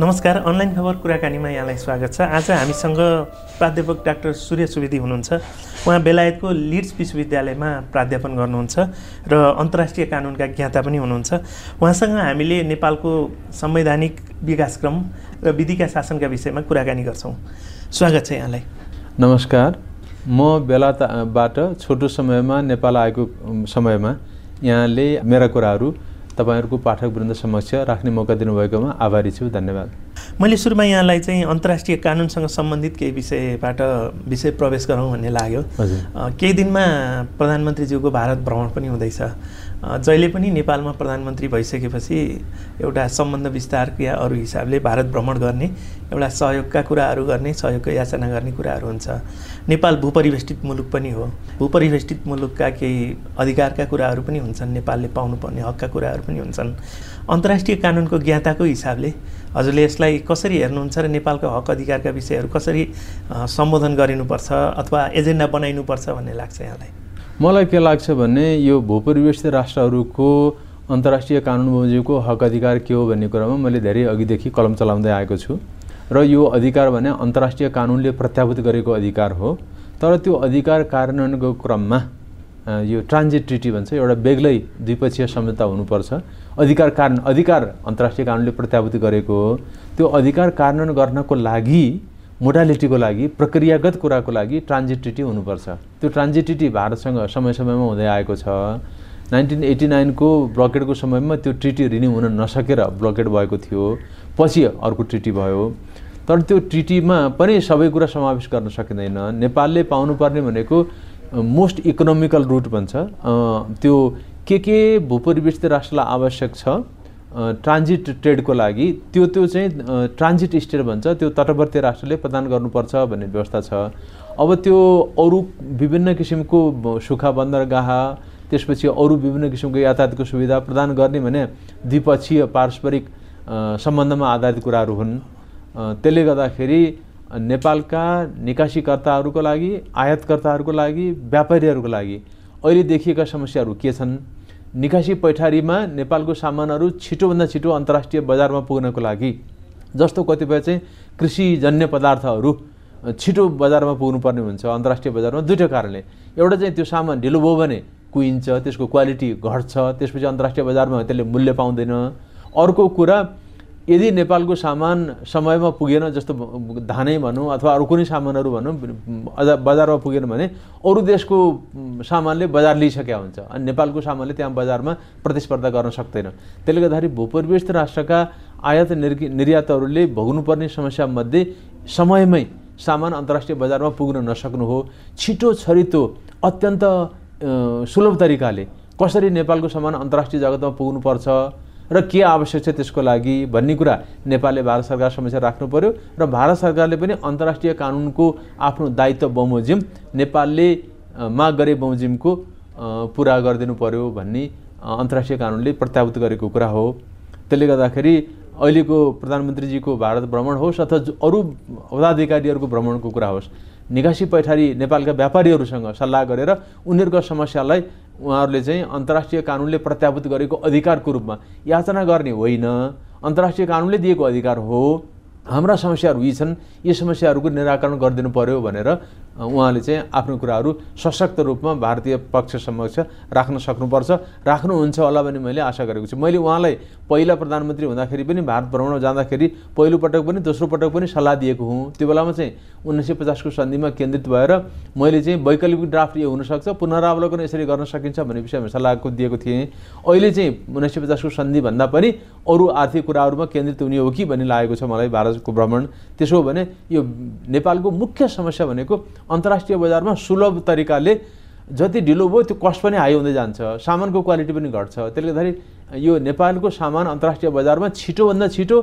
नमस्कार अनलाइन खबर कुराकानीमा यहाँलाई स्वागत छ। आज हामीसँग प्राध्यापक डाक्टर सूर्य सुवेदी हुनुहुन्छ। उहाँ बेलायतको लिड्स विश्वविद्यालयमा प्राध्यापन गर्नुहुन्छ र अन्तर्राष्ट्रिय कानुनका ज्ञाता पनि हुनुहुन्छ। उहाँसँग हामीले नेपालको संवैधानिक विकासक्रम र विधिका शासनका विषयमा कुराकानी गर्छौँ। स्वागत छ यहाँलाई। नमस्कार। म बेलायतबाट छोटो समयमा नेपाल आएको समयमा यहाँले मेरा कुराहरू तपाईँहरूको पाठकवृन्द समक्ष राख्ने मौका दिनुभएकोमा आभारी छु धन्यवाद। मैले सुरुमा यहाँलाई चाहिँ अन्तर्राष्ट्रिय कानुनसँग सम्बन्धित केही विषयबाट विषय प्रवेश गरौँ भन्ने लाग्यो। केही दिनमा प्रधानमन्त्रीज्यूको भारत भ्रमण पनि हुँदैछ। जहिले पनि नेपालमा प्रधानमन्त्री भइसकेपछि एउटा सम्बन्ध विस्तार या अरू हिसाबले भारत भ्रमण गर्ने एउटा सहयोगका कुराहरू गर्ने सहयोगको याचना गर्ने कुराहरू हुन्छ। नेपाल भूपरिवेष्टित मुलुक पनि हो। भूपरिवेष्टित मुलुकका केही अधिकारका कुराहरू पनि हुन्छन् नेपालले पाउनुपर्ने हकका कुराहरू पनि हुन्छन्। अन्तर्राष्ट्रिय कानुनको ज्ञाताको हिसाबले हजुरले यसलाई कसरी हेर्नुहुन्छ र नेपालको हक अधिकारका विषयहरू कसरी सम्बोधन गरिनुपर्छ अथवा एजेन्डा बनाइनुपर्छ भन्ने लाग्छ यहाँलाई? मलाई के लाग्छ भने यो भूपरिवेशित राष्ट्रहरूको अन्तर्राष्ट्रिय कानुन बमोजिमको हक अधिकार के हो भन्ने कुरामा मैले धेरै अघिदेखि कलम चलाउँदै आएको छु। र यो अधिकार भने अन्तर्राष्ट्रिय कानुनले प्रत्याभूत गरेको अधिकार हो। तर त्यो अधिकार कार्यान्वयनको क्रममा यो ट्रान्जिट ट्रिटी भन्छ एउटा बेग्लै द्विपक्षीय सम्झौता हुनुपर्छ। अधिकार कारण अधिकार अन्तर्राष्ट्रिय कानुनले प्रत्याभूत गरेको हो। त्यो अधिकार कार्यान्वयन गर्नको लागि मोडालिटीको लागि प्रक्रियागत कुराको लागि ट्रान्जिट ट्रिटी हुनुपर्छ। त्यो ट्रान्जिट ट्रिटी भारतसँग समय समयमा हुँदै आएको छ। नाइन्टिन एट्टी नाइनको ब्लकेडको समयमा त्यो ट्रिटी रिन्यू हुन नसकेर ब्लकेड भएको थियो। पछि अर्को ट्रिटी भयो। तर त्यो ट्रिटीमा पनि सबै कुरा समावेश गर्न सकिँदैन। नेपालले पाउनुपर्ने भनेको मोस्ट इकोनोमिकल रुट भन्छ त्यो के के भूपरिवेशित राष्ट्रलाई आवश्यक छ ट्रान्जिट ट्रेडको लागि त्यो त्यो चाहिँ ट्रान्जिट स्टेट भन्छ त्यो तटवर्ती राष्ट्रले प्रदान गर्नुपर्छ भन्ने व्यवस्था छ। अब त्यो अरू विभिन्न किसिमको सुखा बन्दरगाह त्यसपछि अरू विभिन्न किसिमको यातायातको सुविधा प्रदान गर्ने भने द्विपक्षीय पारस्परिक सम्बन्धमा आधारित कुराहरू हुन्। त्यसले गर्दाखेरि नेपालका निकासीकर्ताहरूको लागि आयातकर्ताहरूको लागि व्यापारीहरूको लागि अहिले देखिएका समस्याहरू के छन्? निकासी पैठारीमा नेपालको सामानहरू छिटोभन्दा छिटो अन्तर्राष्ट्रिय बजारमा पुग्नको लागि जस्तो कतिपय चाहिँ कृषिजन्य पदार्थहरू छिटो बजारमा पुग्नुपर्ने हुन्छ। अन्तर्राष्ट्रिय बजारमा दुइटै कारणले। एउटा चाहिँ त्यो सामान ढिलो भयो भने कुहिन्छ त्यसको क्वालिटी घट्छ त्यसपछि अन्तर्राष्ट्रिय बजारमा त्यसले मूल्य पाउँदैन। अर्को कुरा यदि नेपालको सामान समयमा पुगेन जस्तो धानै भनौँ अथवा अरू कुनै सामानहरू भनौँ बजारमा पुगेन भने अरू देशको सामानले बजार लिइसकेका हुन्छ। अनि नेपालको सामानले त्यहाँ बजारमा प्रतिस्पर्धा गर्न सक्दैन। त्यसले गर्दाखेरि भूपरिवेशित राष्ट्रका आयात निर्गि निर्यातहरूले भोग्नुपर्ने समस्यामध्ये समयमै सामान अन्तर्राष्ट्रिय बजारमा पुग्न नसक्नु हो। छिटो छरितो अत्यन्त सुलभ तरिकाले कसरी नेपालको सामान अन्तर्राष्ट्रिय जगतमा पुग्नुपर्छ? र के आवश्यक छ त्यसको लागि भन्ने कुरा नेपालले भारत सरकार समस्या राख्नु पर्यो र भारत सरकारले पनि अन्तर्राष्ट्रिय कानुनको आफ्नो दायित्व बमोजिम नेपालले माग गरे बमोजिमको पुरा गरिदिनु पर्यो भन्ने अन्तर्राष्ट्रिय कानुनले प्रत्याभूत गरेको कुरा हो। त्यसले गर्दाखेरि अहिलेको प्रधानमन्त्रीजीको भारत भ्रमण होस् अथवा अरू पदाधिकारीहरूको भ्रमणको कुरा होस् निकासी पैठारी नेपालका व्यापारीहरूसँग सल्लाह गरेर उनीहरूको समस्यालाई उहाँहरूले चाहिँ अन्तर्राष्ट्रिय कानुनले प्रत्याभूत गरेको अधिकारको रूपमा याचना गर्ने होइन। अन्तर्राष्ट्रिय कानुनले दिएको अधिकार हो। हाम्रा समस्याहरू यी छन्। यी समस्याहरूको निराकरण गरिदिनु पर्यो भनेर उहाँले चाहिँ आफ्नो कुराहरू सशक्त रूपमा भारतीय पक्ष समक्ष राख्न सक्नुपर्छ। राख्नुहुन्छ होला भन्ने मैले आशा गरेको छु। मैले उहाँलाई पहिला प्रधानमन्त्री हुँदाखेरि पनि भारत भ्रमणमा जाँदाखेरि पहिलोपटक पनि दोस्रो पटक पनि सल्लाह दिएको हुँ। त्यो बेलामा चाहिँ उन्नाइस सय पचासको सन्धिमा केन्द्रित भएर मैले चाहिँ वैकल्पिक ड्राफ्ट यो हुनसक्छ पुनरावलोकन यसरी गर्न सकिन्छ भन्ने विषयमा सल्लाहको दिएको थिएँ। अहिले चाहिँ उन्नाइस सय पचासको सन्धिभन्दा पनि अरू आर्थिक कुराहरूमा केन्द्रित हुने हो कि भन्ने लागेको छ मलाई भारतको भ्रमण। त्यसो हो भने यो नेपालको मुख्य समस्या भनेको अन्तर्राष्ट्रिय बजारमा सुलभ तरिकाले जति ढिलो भयो त्यो कस्ट पनि हाई हुँदै जान्छ। सामानको क्वालिटी पनि घट्छ। त्यसले गर्दाखेरि यो नेपालको सामान अन्तर्राष्ट्रिय बजारमा छिटोभन्दा छिटो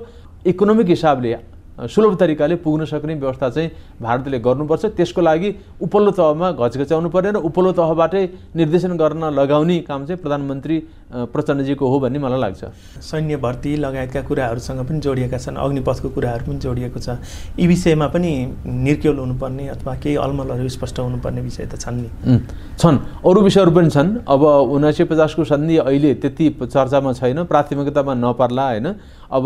इकोनोमिक हिसाबले सुलभ तरिकाले पुग्न सक्ने व्यवस्था चाहिँ भारतले गर्नुपर्छ। त्यसको लागि उपल्लो तहमा घचघचाउनु पर्ने र उपल्लो तहबाटै निर्देशन गर्न लगाउने काम चाहिँ प्रधानमन्त्री प्रचण्डजीको हो भन्ने मलाई लाग्छ। सैन्य भर्ती लगायतका कुराहरूसँग पनि जोडिएका छन् अग्निपथको कुराहरू पनि जोडिएको छ। यी विषयमा पनि निर्क्योल हुनुपर्ने अथवा केही अलमलहरू स्पष्ट हुनुपर्ने विषय त छन् नि। छन्। अरू विषयहरू पनि छन्। अब उन्नाइस सय पचासको सन्धि अहिले त्यति चर्चामा छैन प्राथमिकतामा नपर्ला होइन? अब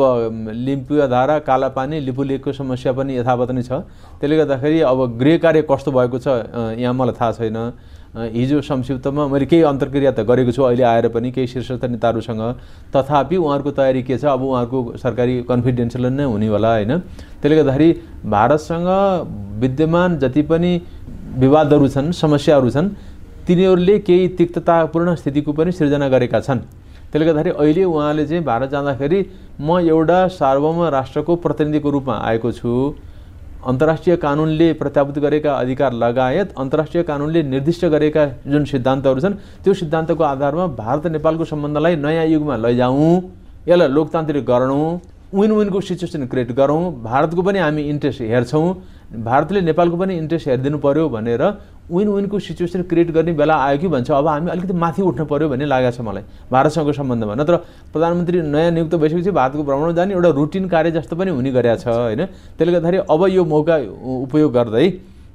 लिम्पुवा धारा कालापानी लिपुलेकको समस्या पनि यथावत नै छ। त्यसले गर्दाखेरि अब गृह कार्य कस्तो भएको छ यहाँ मलाई थाहा छैन। हिजो संक्षिप्तमा मैले केही अन्तर्क्रिया त गरेको छु अहिले आएर पनि केही शीर्षस्थ नेताहरूसँग तथापि उहाँहरूको तयारी के छ अब उहाँहरूको सरकारी कन्फिडेन्सियल नै हुने होला होइन? त्यसले गर्दाखेरि भारतसँग विद्यमान जति पनि विवादहरू छन् समस्याहरू छन् तिनीहरूले केही तिक्ततापूर्ण स्थितिको पनि सृजना गरेका छन्। त्यसले गर्दाखेरि अहिले उहाँले चाहिँ भारत जाँदाखेरि म एउटा सार्वभौम राष्ट्रको प्रतिनिधिको रूपमा आएको छु। अन्तर्राष्ट्रिय कानुनले प्रत्याभूत गरेका अधिकार लगायत अन्तर्राष्ट्रिय कानुनले निर्दिष्ट गरेका जुन सिद्धान्तहरू छन् त्यो सिद्धान्तको आधारमा भारत नेपालको सम्बन्धलाई नयाँ युगमा लैजाउँ यसलाई लोकतान्त्रिक गराउँ विन विनको सिचुएसन क्रिएट गरौँ भारतको पनि हामी इन्ट्रेस्ट हेर्छौँ भारतले नेपालको पनि इन्ट्रेस्ट हेरिदिनु पऱ्यो भनेर विन विनको सिचुएसन क्रिएट गर्ने बेला आयो कि भन्छ? अब हामी अलिकति माथि उठ्नु पऱ्यो भन्ने लागेको छ मलाई भारतसँगको सम्बन्धमा। नत्र प्रधानमन्त्री नयाँ नियुक्त भइसकेपछि भारतको भ्रमण जाने एउटा रुटिन कार्य जस्तो पनि हुने गरेका छ होइन? त्यसले गर्दाखेरि अब यो मौका उपयोग गर्दै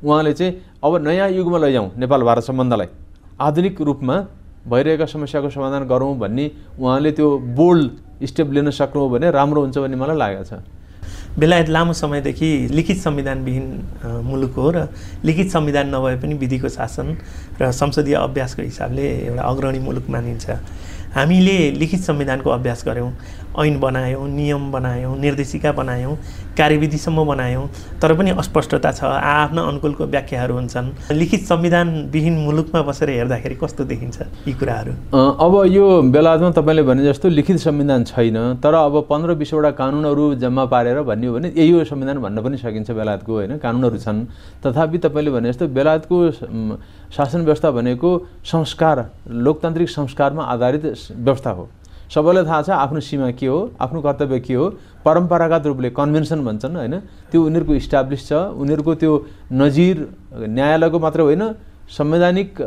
उहाँले चाहिँ अब नयाँ युगमा लैजाउँ नेपाल भारत सम्बन्धलाई। आधुनिक रूपमा भइरहेका समस्याको समाधान गरौँ भन्ने उहाँले त्यो बोल्ड स्टेप लिन सक्नु भने राम्रो हुन्छ भन्ने मलाई लागेको छ। बेलायत लामो समयदेखि लिखित संविधानविहीन मुलुक हो र लिखित संविधान नभए पनि विधिको शासन र संसदीय अभ्यासको हिसाबले एउटा अग्रणी मुलुक मानिन्छ। हामीले लिखित संविधानको अभ्यास गऱ्यौँ। ऐन बनायौँ नियम बनायौँ निर्देशिका बनायौँ कार्यविधिसम्म बनायौँ। तर पनि अस्पष्टता छ। आफ्ना अनुकूलको व्याख्याहरू हुन्छन्। लिखित संविधानविहीन मुलुकमा बसेर हेर्दाखेरि कस्तो देखिन्छ यी कुराहरू? अब यो बेलामा तपाईँले भने जस्तो लिखित संविधान छैन तर अब पन्ध्र बिसवटा कानुनहरू जम्मा पारेर भन्ने हो भने यही हो संविधान भन्न पनि सकिन्छ बेलायतको होइन? कानुनहरू छन्। तथापि तपाईँले भने जस्तो बेलायतको शासन व्यवस्था भनेको संस्कार लोकतान्त्रिक संस्कारमा आधारित व्यवस्था हो। सबैलाई थाहा छ आफ्नो सीमा के हो आफ्नो कर्तव्य के हो। परम्परागत रूपले कन्भेन्सन भन्छन् होइन? त्यो उनीहरूको इस्टाब्लिस छ। उनीहरूको त्यो नजिर न्यायालयको मात्र होइन संवैधानिक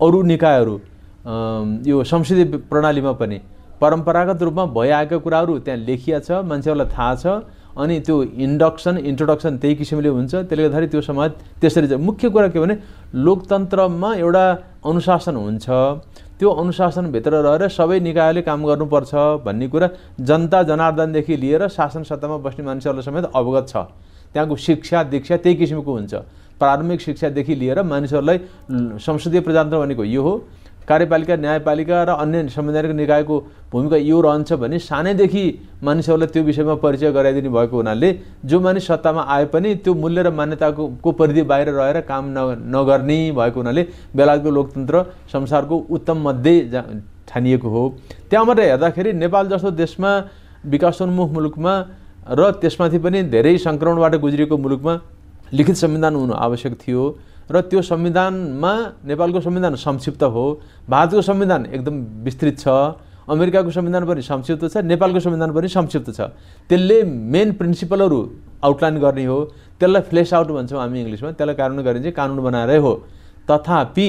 अरू निकायहरू यो संसदीय प्रणालीमा पनि। परम्परागत रूपमा भइआएका कुराहरू त्यहाँ लेखिया छ मान्छेहरूलाई थाहा छ। अनि त्यो इन्डक्सन इन्ट्रोडक्सन त्यही किसिमले हुन्छ। त्यसले गर्दाखेरि त्यो समाज त्यसरी मुख्य कुरा के भने लोकतन्त्रमा एउटा अनुशासन हुन्छ। त्यो अनुशासनभित्र रहेर सबै निकायले काम गर्नुपर्छ भन्ने कुरा जनता जनार्दनदेखि लिएर शासन सत्तामा बस्ने मान्छेहरूलाई समेत अवगत छ। त्यहाँको शिक्षा दीक्षा त्यही किसिमको हुन्छ। प्रारम्भिक शिक्षादेखि लिएर मानिसहरूलाई संसदीय प्रजातन्त्र भनेको यो हो। कार्यपालिका न्यायपालिका र अन्य संवैधानिक निकायको भूमिका यो रहन्छ भने सानैदेखि मानिसहरूलाई त्यो विषयमा परिचय गराइदिनु भएको हुनाले जो मानिस सत्तामा आए पनि त्यो मूल्य र मान्यताको को परिधि बाहिर रहेर काम न नगर्ने भएको हुनाले बेलायतको लोकतन्त्र संसारको उत्तम मध्ये ठानिएको हो। त्यहाँबाट हेर्दाखेरि नेपाल जस्तो देशमा विकासोन्मुख मुलुकमा र त्यसमाथि पनि धेरै सङ्क्रमणबाट गुज्रिएको मुलुकमा लिखित संविधान हुनु आवश्यक थियो। र त्यो संविधानमा नेपालको संविधान संक्षिप्त हो। भारतको संविधान एकदम विस्तृत छ। अमेरिकाको संविधान पनि संक्षिप्त छ। नेपालको संविधान पनि संक्षिप्त छ। त्यसले मेन प्रिन्सिपलहरू आउटलाइन गर्ने हो। त्यसलाई फ्लेस आउट भन्छौँ हामी इङ्ग्लिसमा। त्यसलाई कार्यान्वयन चाहिँ कानुन बनाएरै हो। तथापि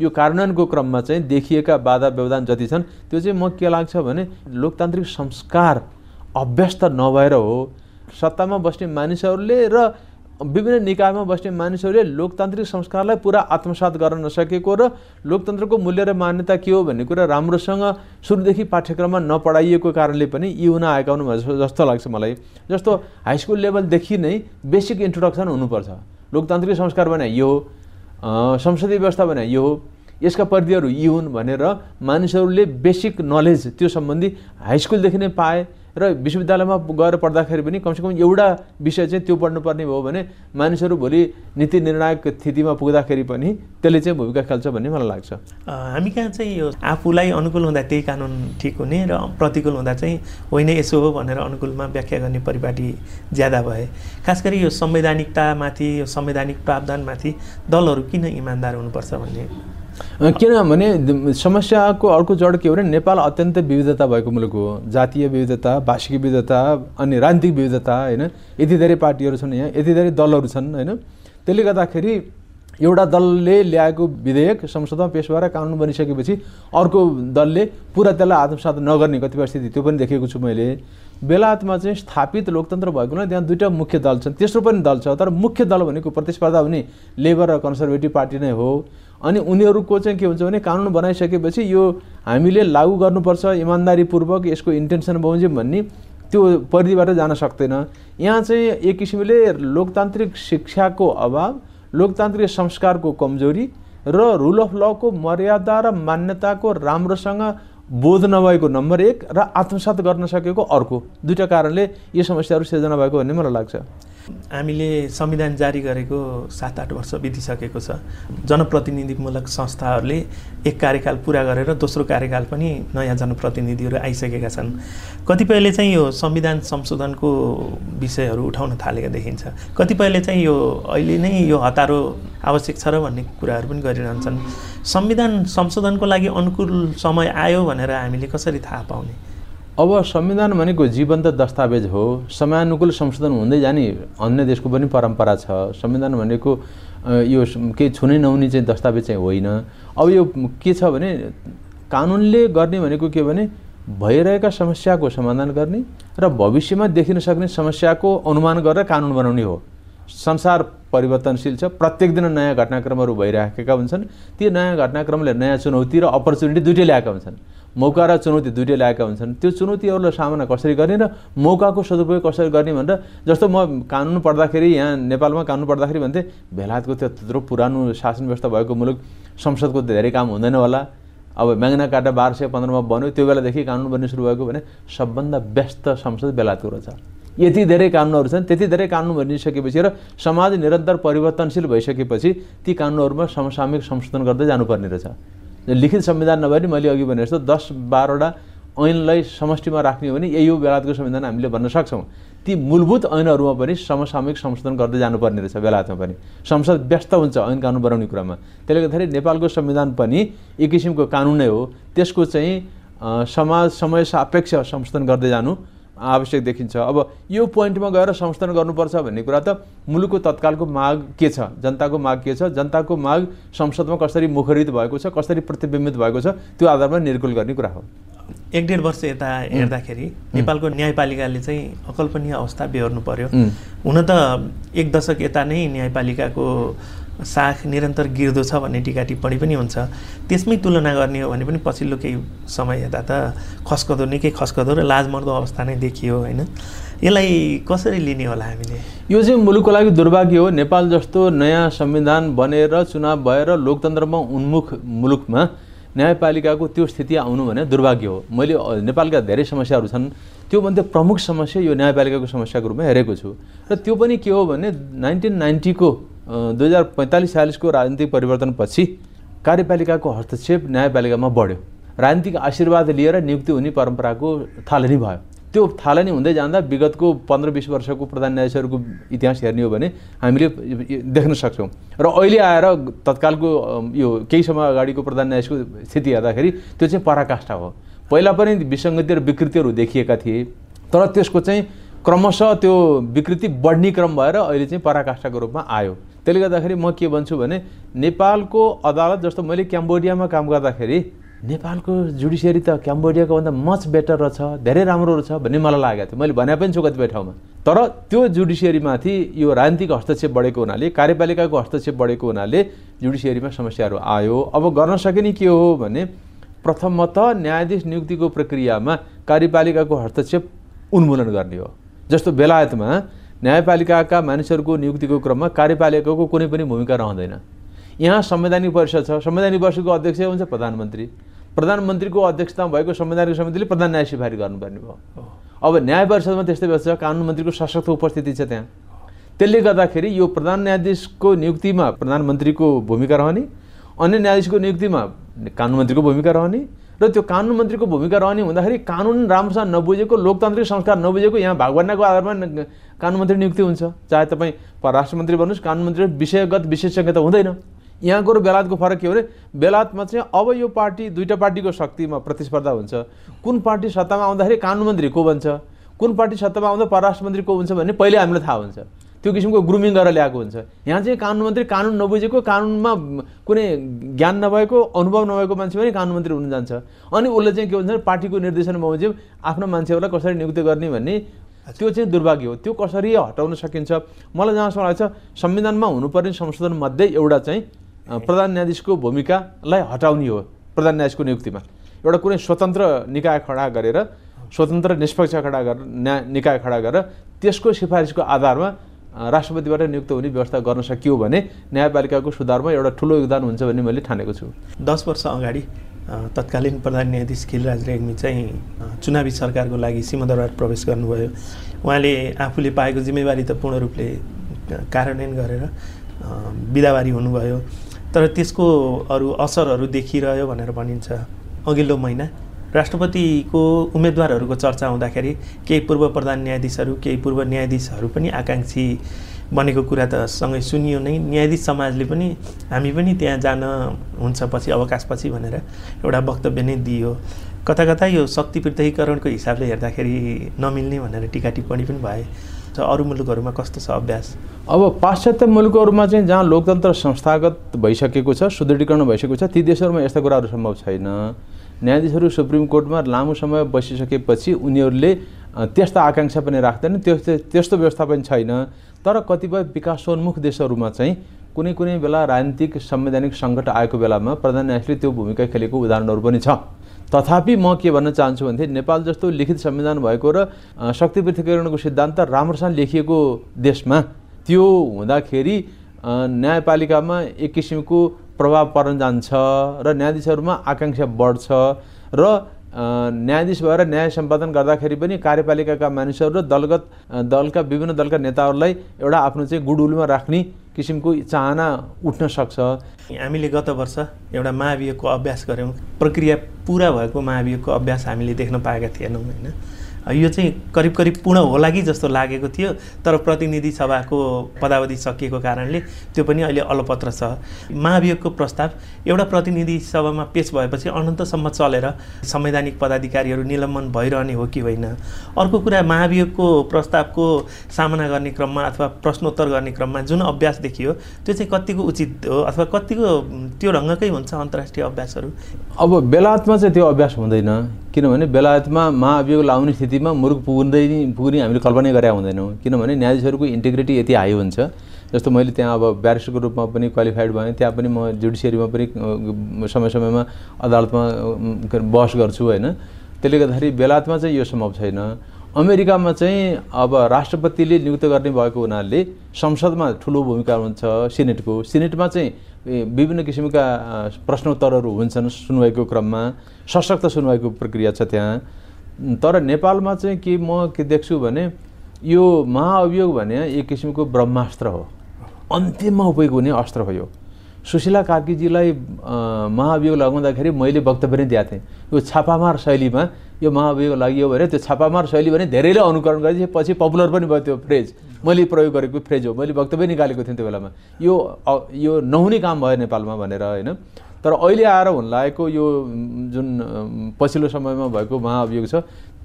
यो कार्यान्वयनको क्रममा चाहिँ देखिएका बाधा व्यवधान जति छन् त्यो चाहिँ म के लाग्छ भने लोकतान्त्रिक संस्कार अभ्यस्त नभएर हो। सत्तामा बस्ने मानिसहरूले र विभिन्न निकायमा बस्ने मानिसहरूले लोकतान्त्रिक संस्कारलाई पुरा आत्मसात गर्न नसकेको र लोकतन्त्रको मूल्य र मान्यता के हो भन्ने कुरा राम्रोसँग सुरुदेखि पाठ्यक्रममा नपढाइएको कारणले पनि यी हुन आएका हुनु जस्तो लाग्छ मलाई। जस्तो हाई स्कुल लेभलदेखि नै बेसिक इन्ट्रोडक्सन हुनुपर्छ। लोकतान्त्रिक संस्कार भने यो हो संसदीय व्यवस्था भने यो हो यसका परिधिहरू यी हुन् भनेर मानिसहरूले बेसिक नलेज त्यो सम्बन्धी हाई स्कुलदेखि नै पाए। र विश्वविद्यालयमा गएर पढ्दाखेरि पनि कमसेकम एउटा विषय चाहिँ त्यो पढ्नुपर्ने भयो भने मानिसहरू भोलि नीति निर्णायक स्थितिमा पुग्दाखेरि पनि त्यसले चाहिँ भूमिका खेल्छ भन्ने मलाई लाग्छ। हामी कहाँ चाहिँ यो आफूलाई अनुकूल हुँदा त्यही कानुन ठिक हुने र प्रतिकूल हुँदा चाहिँ होइन यसो हो भनेर अनुकूलमा व्याख्या गर्ने परिपाटी ज्यादा भए। खास गरी यो संवैधानिकतामाथि यो संवैधानिक प्रावधानमाथि दलहरू किन इमान्दार हुनुपर्छ भन्ने किनभने समस्याको अर्को जड के हो भने नेपाल अत्यन्तै विविधता भएको मुलुक हो। जातीय विविधता भाषिक विविधता अनि राजनीतिक विविधता होइन? यति धेरै पार्टीहरू छन् यहाँ यति धेरै दलहरू छन् होइन? त्यसले गर्दाखेरि एउटा दलले ल्याएको विधेयक संसदमा पेस भएर कानुन बनिसकेपछि अर्को दलले पुरा त्यसलाई आत्मसात नगर्ने कतिपय स्थिति त्यो पनि देखेको छु मैले। बेलायतमा चाहिँ स्थापित लोकतन्त्र भएको हुनाले त्यहाँ दुईवटा मुख्य दल छन्। तेस्रो पनि दल छ तर मुख्य दल भनेको प्रतिस्पर्धा हुने लेबर र कन्जर्भेटिभ पार्टी नै हो। अनि उनीहरूको चाहिँ के हुन्छ भने कानुन बनाइसकेपछि यो हामीले लागू गर्नुपर्छ इमान्दारीपूर्वक यसको इन्टेन्सन बमोजिम भन्ने त्यो परिधिबाट जान सक्दैन। यहाँ चाहिँ एक किसिमले लोकतान्त्रिक शिक्षाको अभाव लोकतान्त्रिक संस्कारको कमजोरी र रुल अफ लको मर्यादा र मान्यताको राम्रोसँग बोध नभएको नम्बर एक र आत्मसात गर्न सकेको अर्को। दुईवटा कारणले यो समस्याहरू सिर्जना भएको भन्ने मलाई लाग्छ। हामीले संविधान जारी गरेको सात आठ वर्ष बितिसकेको छ। जनप्रतिनिधिमूलक संस्थाहरूले एक कार्यकाल पुरा गरेर दोस्रो कार्यकाल पनि नयाँ जनप्रतिनिधिहरू आइसकेका छन्। कतिपयले चाहिँ यो संविधान संशोधनको विषयहरू उठाउन थालेका देखिन्छ। कतिपयले चाहिँ यो अहिले नै यो हतारो आवश्यक छ र भन्ने कुराहरू पनि गरिरहन्छन्। संविधान संशोधनको लागि अनुकूल समय आयो भनेर हामीले कसरी थाहा पाउने? अब संविधान भनेको जीवन्त दस्तावेज हो समयानुकूल संशोधन हुँदै जाने अन्य देशको पनि परम्परा छ। संविधान भनेको यो केही छुनै नहुने चाहिँ दस्तावेज चाहिँ होइन। अब यो के छ भने कानुनले गर्ने भनेको के भने भइरहेका समस्याको समाधान गर्ने र भविष्यमा देखिन सक्ने समस्याको अनुमान गरेर कानुन बनाउने हो। संसार परिवर्तनशील छ प्रत्येक दिन नयाँ घटनाक्रमहरू भइराखेका हुन्छन्। ती नयाँ घटनाक्रमले नयाँ चुनौती र अपर्च्युनिटी दुइटै ल्याएका हुन्छन्। मौका र चुनौती दुइटै ल्याएका हुन्छन्। त्यो चुनौतीहरूलाई सामना कसरी गर्ने र मौकाको सदुपयोग कसरी गर्ने भनेर जस्तो म कानुन पढ्दाखेरि यहाँ नेपालमा कानुन पढ्दाखेरि भन्थेँ बेलायतको त्यो त्यत्रो पुरानो शासन व्यवस्था भएको मुलुक संसदको धेरै काम हुँदैन होला। अब म्याङ्ना कार्टा बाह्र सय पन्ध्रमा बन्यो त्यो बेलादेखि कानुन बन्ने सुरु भएको भने सबभन्दा व्यस्त संसद बेलायतको रहेछ। यति धेरै कानुनहरू छन् त्यति धेरै कानुन बनिसकेपछि र समाज निरन्तर परिवर्तनशील भइसकेपछि ती कानुनहरूमा समसामयिक संशोधन गर्दै जानुपर्ने रहेछ। लिखित संविधान नभए पनि मैले अघि भने जस्तो दस बाह्रवटा ऐनलाई समष्टिमा राख्ने हो भने यही हो बेलायतको संविधान हामीले भन्न सक्छौँ। ती मूलभूत ऐनहरूमा पनि समसामयिक संशोधन गर्दै जानुपर्ने रहेछ बेलायतमा पनि। संसद व्यस्त हुन्छ ऐन कानुन बनाउने कुरामा। त्यसले गर्दाखेरि नेपालको संविधान पनि एक किसिमको कानुन नै हो। त्यसको चाहिँ समाज समय सापेक्ष संशोधन गर्दै जानु आवश्यक देखिन्छ। अब यो पोइन्टमा गएर संशोधन गर्नुपर्छ भन्ने कुरा त मुलुकको तत्कालको माग के छ? जनताको माग के छ? जनताको माग संसदमा कसरी मुखरित भएको छ? कसरी प्रतिबिम्बित भएको छ? त्यो आधारमा निर्कुल गर्ने कुरा हो। एक डेढ वर्ष यता हेर्दाखेरि नेपालको न्यायपालिकाले चाहिँ अकल्पनीय अवस्था बेहोर्नु पर्यो। हुन त एक दशक यता नै न्यायपालिकाको साख निरन्तर गिर्दो छ भन्ने टिका टिप्पणी पनि हुन्छ। त्यसमै तुलना गर्ने हो भने पनि पछिल्लो केही समय यता त खस्कदो निकै खस्कदो र लाजमर्दो अवस्था नै देखियो होइन। यसलाई कसरी लिने होला हामीले? यो चाहिँ मुलुकको लागि दुर्भाग्य हो। नेपाल जस्तो नयाँ संविधान बनेर चुनाव भएर लोकतन्त्रमा उन्मुख मुलुकमा न्यायपालिकाको त्यो स्थिति आउनु भने दुर्भाग्य हो। मैले नेपालका धेरै समस्याहरू छन्। त्योमध्ये प्रमुख समस्या यो न्यायपालिकाको समस्याको रूपमा हेरेको छु। र त्यो पनि के हो भने नाइन्टिन नाइन्टीको दुई हजार पैँतालिस छयालिसको राजनीतिक परिवर्तनपछि कार्यपालिकाको हस्तक्षेप न्यायपालिकामा बढ्यो। राजनीतिक आशीर्वाद लिएर नियुक्ति हुने परम्पराको थालनी भयो। त्यो थालनी हुँदै जाँदा विगतको पन्ध्र बिस वर्षको प्रधान न्यायाधीशहरूको इतिहास हेर्ने हो भने हामीले देख्न सक्छौँ। र अहिले आएर तत्कालको यो केही समय अगाडिको प्रधान न्यायाधीशको स्थिति हेर्दाखेरि त्यो चाहिँ पराकाष्ठा हो। पहिला पनि विसङ्गति र विकृतिहरू देखिएका थिए तर त्यसको चाहिँ क्रमशः त्यो विकृति बढ्ने क्रम भएर अहिले चाहिँ पराकाष्ठाको रूपमा आयो। त्यसले गर्दाखेरि म के भन्छु भने नेपालको अदालत जस्तो मैले क्याम्बोडियामा काम गर्दाखेरि नेपालको जुडिसियरी त क्याम्बोडियाको भन्दा मच बेटर रहेछ धेरै राम्रो रहेछ भन्ने मलाई लागेको थियो। मैले भने पनि छु कतिपय ठाउँमा। तर त्यो जुडिसियरीमाथि यो राजनीतिक हस्तक्षेप बढेको हुनाले कार्यपालिकाको हस्तक्षेप बढेको हुनाले जुडिसियरीमा समस्याहरू आयो। अब गर्न सकिने के हो भने प्रथमतः न्यायाधीश नियुक्तिको प्रक्रियामा कार्यपालिकाको हस्तक्षेप उन्मूलन गर्ने हो। जस्तो बेलायतमा न्यायपालिकाका मानिसहरूको नियुक्तिको क्रममा कार्यपालिकाको कुनै पनि भूमिका रहँदैन। यहाँ संवैधानिक परिषद छ। संवैधानिक परिषदको अध्यक्ष हुन्छ प्रधानमन्त्री। प्रधानमन्त्रीको अध्यक्षता भएको संवैधानिक समितिले प्रधान न्याय सिफारी गर्नुपर्ने भयो। अब न्याय परिषदमा त्यस्तै व्यवस्था छ। कानुन मन्त्रीको सशक्त उपस्थिति छ त्यहाँ। त्यसले गर्दाखेरि यो प्रधान न्यायाधीशको नियुक्तिमा प्रधानमन्त्रीको भूमिका रहने अन्य न्यायाधीशको नियुक्तिमा कानुन मन्त्रीको भूमिका रहने र त्यो कानुन मन्त्रीको भूमिका रहने हुँदाखेरि कानुन राम्रोसँग नबुझेको लोकतान्त्रिक संस्कार नबुझेको यहाँ भागभन्डाको आधारमा कानुन मन्त्री नियुक्ति हुन्छ। चाहे तपाईँ परराष्ट्र मन्त्री भन्नुहोस् कानुन मन्त्री विषयगत विशेषज्ञ हुँदैन। यहाँको र बेलायतको फरक के हो भने बेलायतमा चाहिँ अब यो पार्टी दुईवटा पार्टीको शक्तिमा प्रतिस्पर्धा हुन्छ। कुन पार्टी सत्तामा आउँदाखेरि कानुन मन्त्री को बन्छ? कुन पार्टी सत्तामा आउँदा परराष्ट्र मन्त्री को हुन्छ भन्ने पहिले हामीलाई थाहा हुन्छ। त्यो किसिमको ग्रुमिङ गरेर ल्याएको हुन्छ। यहाँ चाहिँ कानुन मन्त्री कानुन नबुझेको कानुनमा कुनै ज्ञान नभएको अनुभव नभएको मान्छे पनि कानुन मन्त्री हुन जान्छ अनि उसले चाहिँ के भन्छ पार्टीको निर्देशन बमोजिम आफ्नो मान्छेहरूलाई कसरी नियुक्ति गर्ने भन्ने त्यो चाहिँ दुर्भाग्य हो। त्यो कसरी हटाउन सकिन्छ? मलाई जहाँसम्म लाग्छ संविधानमा हुनुपर्ने संशोधनमध्ये एउटा चाहिँ प्रधान न्यायाधीशको भूमिकालाई हटाउने हो प्रधान न्यायाधीशको नियुक्तिमा। एउटा कुनै स्वतन्त्र निकाय खडा गरेर स्वतन्त्र निष्पक्ष खडा गरेर न्याय निकाय खडा गरेर त्यसको सिफारिसको आधारमा राष्ट्रपतिबाट नियुक्त हुने व्यवस्था गर्न सकियो भने न्यायपालिकाको सुधारमा एउटा ठुलो योगदान हुन्छ भन्ने मैले ठानेको छु। दस वर्ष अगाडि तत्कालीन प्रधान न्यायाधीश खिलराज रेग्मी चाहिँ चुनावी सरकारको लागि सिंहदरबार प्रवेश गर्नुभयो। उहाँले आफूले पाएको जिम्मेवारी त पूर्ण रूपले कार्यान्वयन गरेर बिदाबारी हुनुभयो। तर त्यसको अरू असरहरू देखिरह्यो भनेर भनिन्छ अघिल्लो महिना राष्ट्रपतिको उम्मेदवारहरूको चर्चा हुँदाखेरि केही पूर्व प्रधान न्यायाधीशहरू केही पूर्व न्यायाधीशहरू पनि आकाङ्क्षी बनेको कुरा त सँगै सुनियो नै। न्यायाधीश समाजले पनि हामी पनि त्यहाँ जान हुन्छ पछि अवकाशपछि भनेर एउटा वक्तव्य नै दियो। कता कता यो शक्ति पृथकीकरणको हिसाबले हेर्दाखेरि नमिल्ने भनेर टिका टिप्पणी पनि भए। अरू मुलुकहरूमा कस्तो छ अभ्यास? अब पाश्चात्य मुलुकहरूमा चाहिँ जहाँ लोकतन्त्र संस्थागत भइसकेको छ सुदृढीकरण भइसकेको छ ती देशहरूमा यस्ता कुराहरू सम्भव छैन। न्यायाधीशहरू सुप्रिम कोर्टमा लामो समय बसिसकेपछि उनीहरूले त्यस्ता आकाङ्क्षा पनि राख्दैनन्। त्यस्तो त्यस्तो व्यवस्था पनि छैन। तर कतिपय विकासोन्मुख देशहरूमा चाहिँ कुनै कुनै बेला राजनीतिक संवैधानिक सङ्कट आएको बेलामा प्रधान न्यायाधीशले त्यो भूमिका खेलेको उदाहरणहरू पनि छ। तथापि म के भन्न चाहन्छु भनेदेखि नेपाल जस्तो लिखित संविधान भएको र शक्ति पृथकीकरणको सिद्धान्त राम्रोसँग लेखिएको देशमा त्यो हुँदाखेरि न्यायपालिकामा एक किसिमको प्रभाव पर्न जान्छ र न्यायाधीशहरूमा आकाङ्क्षा बढ्छ र न्यायाधीश भएर न्याय सम्पादन गर्दाखेरि पनि कार्यपालिकाका मानिसहरू र दलगत दलका विभिन्न दलका नेताहरूलाई एउटा आफ्नो चाहिँ गुडुलमा राख्ने किसिमको चाहना उठ्न सक्छ। हामीले गत वर्ष एउटा महाभियोगको अभ्यास गऱ्यौँ। प्रक्रिया पुरा भएको महाभियोगको अभ्यास हामीले देख्न पाएका थिएनौँ होइन? यो चाहिँ करिब करिब पूर्ण होला कि जस्तो लागेको थियो तर प्रतिनिधि सभाको पदावधि सकिएको कारणले त्यो पनि अहिले अलपत्र छ। महाभियोगको प्रस्ताव एउटा प्रतिनिधि सभामा पेस भएपछि अनन्तसम्म चलेर संवैधानिक पदाधिकारीहरू निलम्बन भइरहने हो कि होइन? अर्को कुरा महाभियोगको प्रस्तावको सामना गर्ने क्रममा अथवा प्रश्नोत्तर गर्ने क्रममा जुन अभ्यास देखियो त्यो चाहिँ कतिको उचित हो अथवा कतिको त्यो ढङ्गकै हुन्छ अन्तर्राष्ट्रिय अभ्यासहरू? अब बेलायतमा चाहिँ त्यो अभ्यास हुँदैन। किनभने बेलायतमा महाभियोग लाउने स्थितिमा मुलुक पुग्दै पुग्ने हामीले कल्पना गरे हुँदैनौँ। किनभने न्यायाधीशहरूको इन्टिग्रिटी यति हाई हुन्छ। जस्तो मैले त्यहाँ अब ब्यारिस्टरको रूपमा पनि क्वालिफाइड भएँ त्यहाँ पनि म जुडिसियरीमा पनि समय समयमा अदालतमा बहस गर्छु होइन। त्यसले गर्दाखेरि बेलायतमा चाहिँ यो सम्भव छैन। अमेरिकामा चाहिँ अब राष्ट्रपतिले नियुक्त गर्ने भएको हुनाले संसदमा ठुलो भूमिका हुन्छ सिनेटको। सिनेटमा चाहिँ विभिन्न किसिमका प्रश्नोत्तरहरू हुन्छन् सुनवाईको क्रममा। सशक्त सुनवाईको प्रक्रिया छ त्यहाँ। तर नेपालमा चाहिँ के म के देख्छु भने यो महाअभियोग भने एक किसिमको ब्रह्मास्त्र हो। अन्तिममा उपयोग हुने अस्त्र हो यो। सुशीला कार्कीजीलाई महाअभियोग लगाउँदाखेरि मैले वक्तव्य नै दिएको थिएँ। यो छापामार शैलीमा यो महाअभियोग लागि भने त्यो छापामार शैली भने धेरैले अनुकरण गरेपछि पछि पपुलर पनि भयो त्यो फ्रेज मैले प्रयोग गरेको फ्रेज हो। मैले वक्तव्य निकालेको थिएँ त्यो बेलामा। यो यो नहुने काम भयो नेपालमा भनेर होइन? तर अहिले आएर हुन लागेको यो जुन पछिल्लो समयमा भएको महाअभियोग छ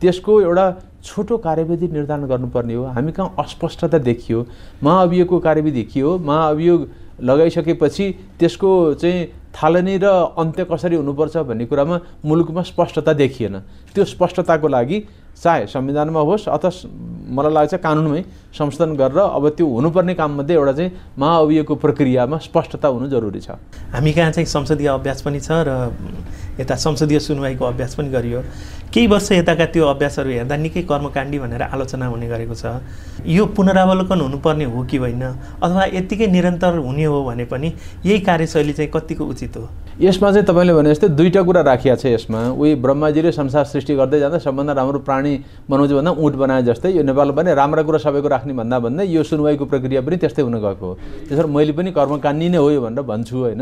त्यसको एउटा छोटो कार्यविधि निर्धारण गर्नुपर्ने हो। हामी कहाँ अस्पष्टता देखियो। महाअभियोगको कार्यविधि के हो? महाअभियोग लगाइसकेपछि त्यसको चाहिँ थालनी र अन्त्य कसरी हुनुपर्छ भन्ने कुरामा मुलुकमा स्पष्टता देखिएन। त्यो स्पष्टताको लागि चाहे संविधानमा होस् अथवा मलाई लाग्छ कानुनमै संशोधन गरेर अब त्यो हुनुपर्ने काममध्ये एउटा चाहिँ महाअभियोगको प्रक्रियामा स्पष्टता हुनु जरुरी छ। हामी कहाँ चाहिँ संसदीय अभ्यास पनि छ र यता संसदीय सुनवाईको अभ्यास पनि गरियो। केही वर्ष यताका त्यो अभ्यासहरू हेर्दा निकै कर्मकाण्डी भनेर आलोचना हुने गरेको छ। यो पुनरावलोकन हुनुपर्ने हो कि होइन? अथवा यत्तिकै निरन्तर हुने हो भने पनि यही कार्यशैली चाहिँ कतिको उचित हो? यसमा चाहिँ तपाईँले भने जस्तै दुईवटा कुरा राखिया छ यसमा। उही ब्रह्माजीले संसार सृष्टि गर्दै जाँदा सबभन्दा राम्रो प्राणी बनाउँछ भन्दा उँट बनाए जस्तै यो नेपालमा पनि राम्रा कुरा सबैको राख्ने भन्दा भन्दै यो सुनवाईको प्रक्रिया पनि त्यस्तै हुन गएको हो। त्यसरी मैले पनि कर्मकाण्डी नै हो यो भनेर भन्छु होइन।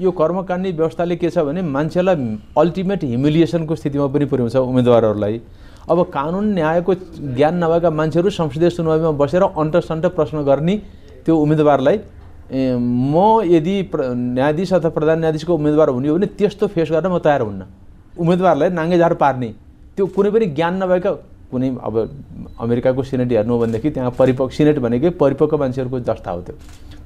यो कर्मकाण्डी व्यवस्थाले के छ भने मान्छेलाई अल्टिमेट ह्युमिलिएसनको स्थितिमा पनि पुर्याउँछ उम्मेदवारहरूलाई। अब कानुन न्यायको ज्ञान नभएका मान्छेहरू संसदीय सुनवाईमा बसेर अन्टसन्ट प्रश्न गर्ने त्यो उम्मेदवारलाई म यदि न्यायाधीश अथवा प्रधान न्यायाधीशको उम्मेदवार हुने हो भने त्यस्तो फेस गर्न म तयार हुन्न। उम्मेदवारलाई नाङ्गे झार पार्ने। त्यो कुनै पनि ज्ञान नभएका कुनै अब अमेरिकाको सिनेट हेर्नु हो भनेदेखि त्यहाँ परिपक्व सिनेट भनेकै परिपक्व मान्छेहरूको जस्ता हो त्यो।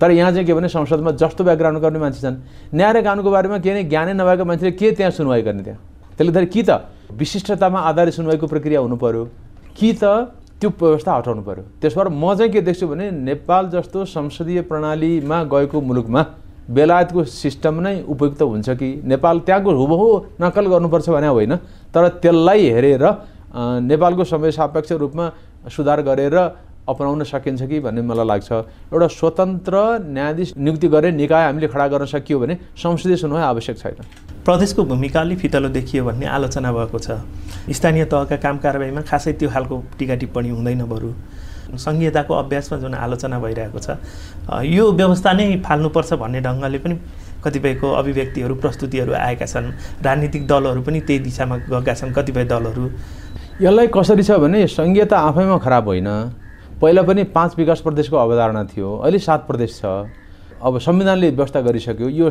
तर यहाँ चाहिँ के भने संसदमा जस्तो ब्याकग्राउन्ड गर्ने मान्छे छन्। न्याय र कानुनको बारेमा केही नै ज्ञानै नभएको मान्छेले के त्यहाँ सुनवाई गर्ने त्यहाँ? त्यसले गर्दाखेरि कि त विशिष्टतामा आधारित सुनवाईको प्रक्रिया हुनु पऱ्यो कि त त्यो व्यवस्था हटाउनु पऱ्यो त्यसो भएर म चाहिँ के देख्छु भने नेपाल जस्तो संसदीय प्रणालीमा गएको मुलुकमा बेलायतको सिस्टम नै उपयुक्त हुन्छ कि? नेपाल त्यहाँको हुबहु नक्कल गर्नुपर्छ भने होइन तर त्यसलाई हेरेर नेपालको समय सापेक्ष रूपमा सुधार गरेर अपनाउन सकिन्छ कि भन्ने मलाई लाग्छ। एउटा स्वतन्त्र न्यायाधीश नियुक्ति गर्ने निकाय हामीले खडा गर्न सकियो भने संसदीय सुनवाई आवश्यक छैन। प्रदेशको भूमिका अलि फितलो देखियो भन्ने आलोचना भएको छ। स्थानीय तहका काम कारवाहीमा खासै त्यो खालको टिका टिप्पणी हुँदैन बरु। सङ्घीयताको अभ्यासमा जुन आलोचना भइरहेको छ यो व्यवस्था नै फाल्नुपर्छ भन्ने ढङ्गले पनि कतिपयको अभिव्यक्तिहरू प्रस्तुतिहरू आएका छन्। राजनीतिक दलहरू पनि त्यही दिशामा गएका छन् कतिपय दलहरू। यसलाई कसरी छ भने सङ्घीयता आफैमा खराब होइन। पहिला पनि पाँच विकास प्रदेशको अवधारणा थियो अहिले सात प्रदेश छ। अब संविधानले व्यवस्था गरिसक्यो। यो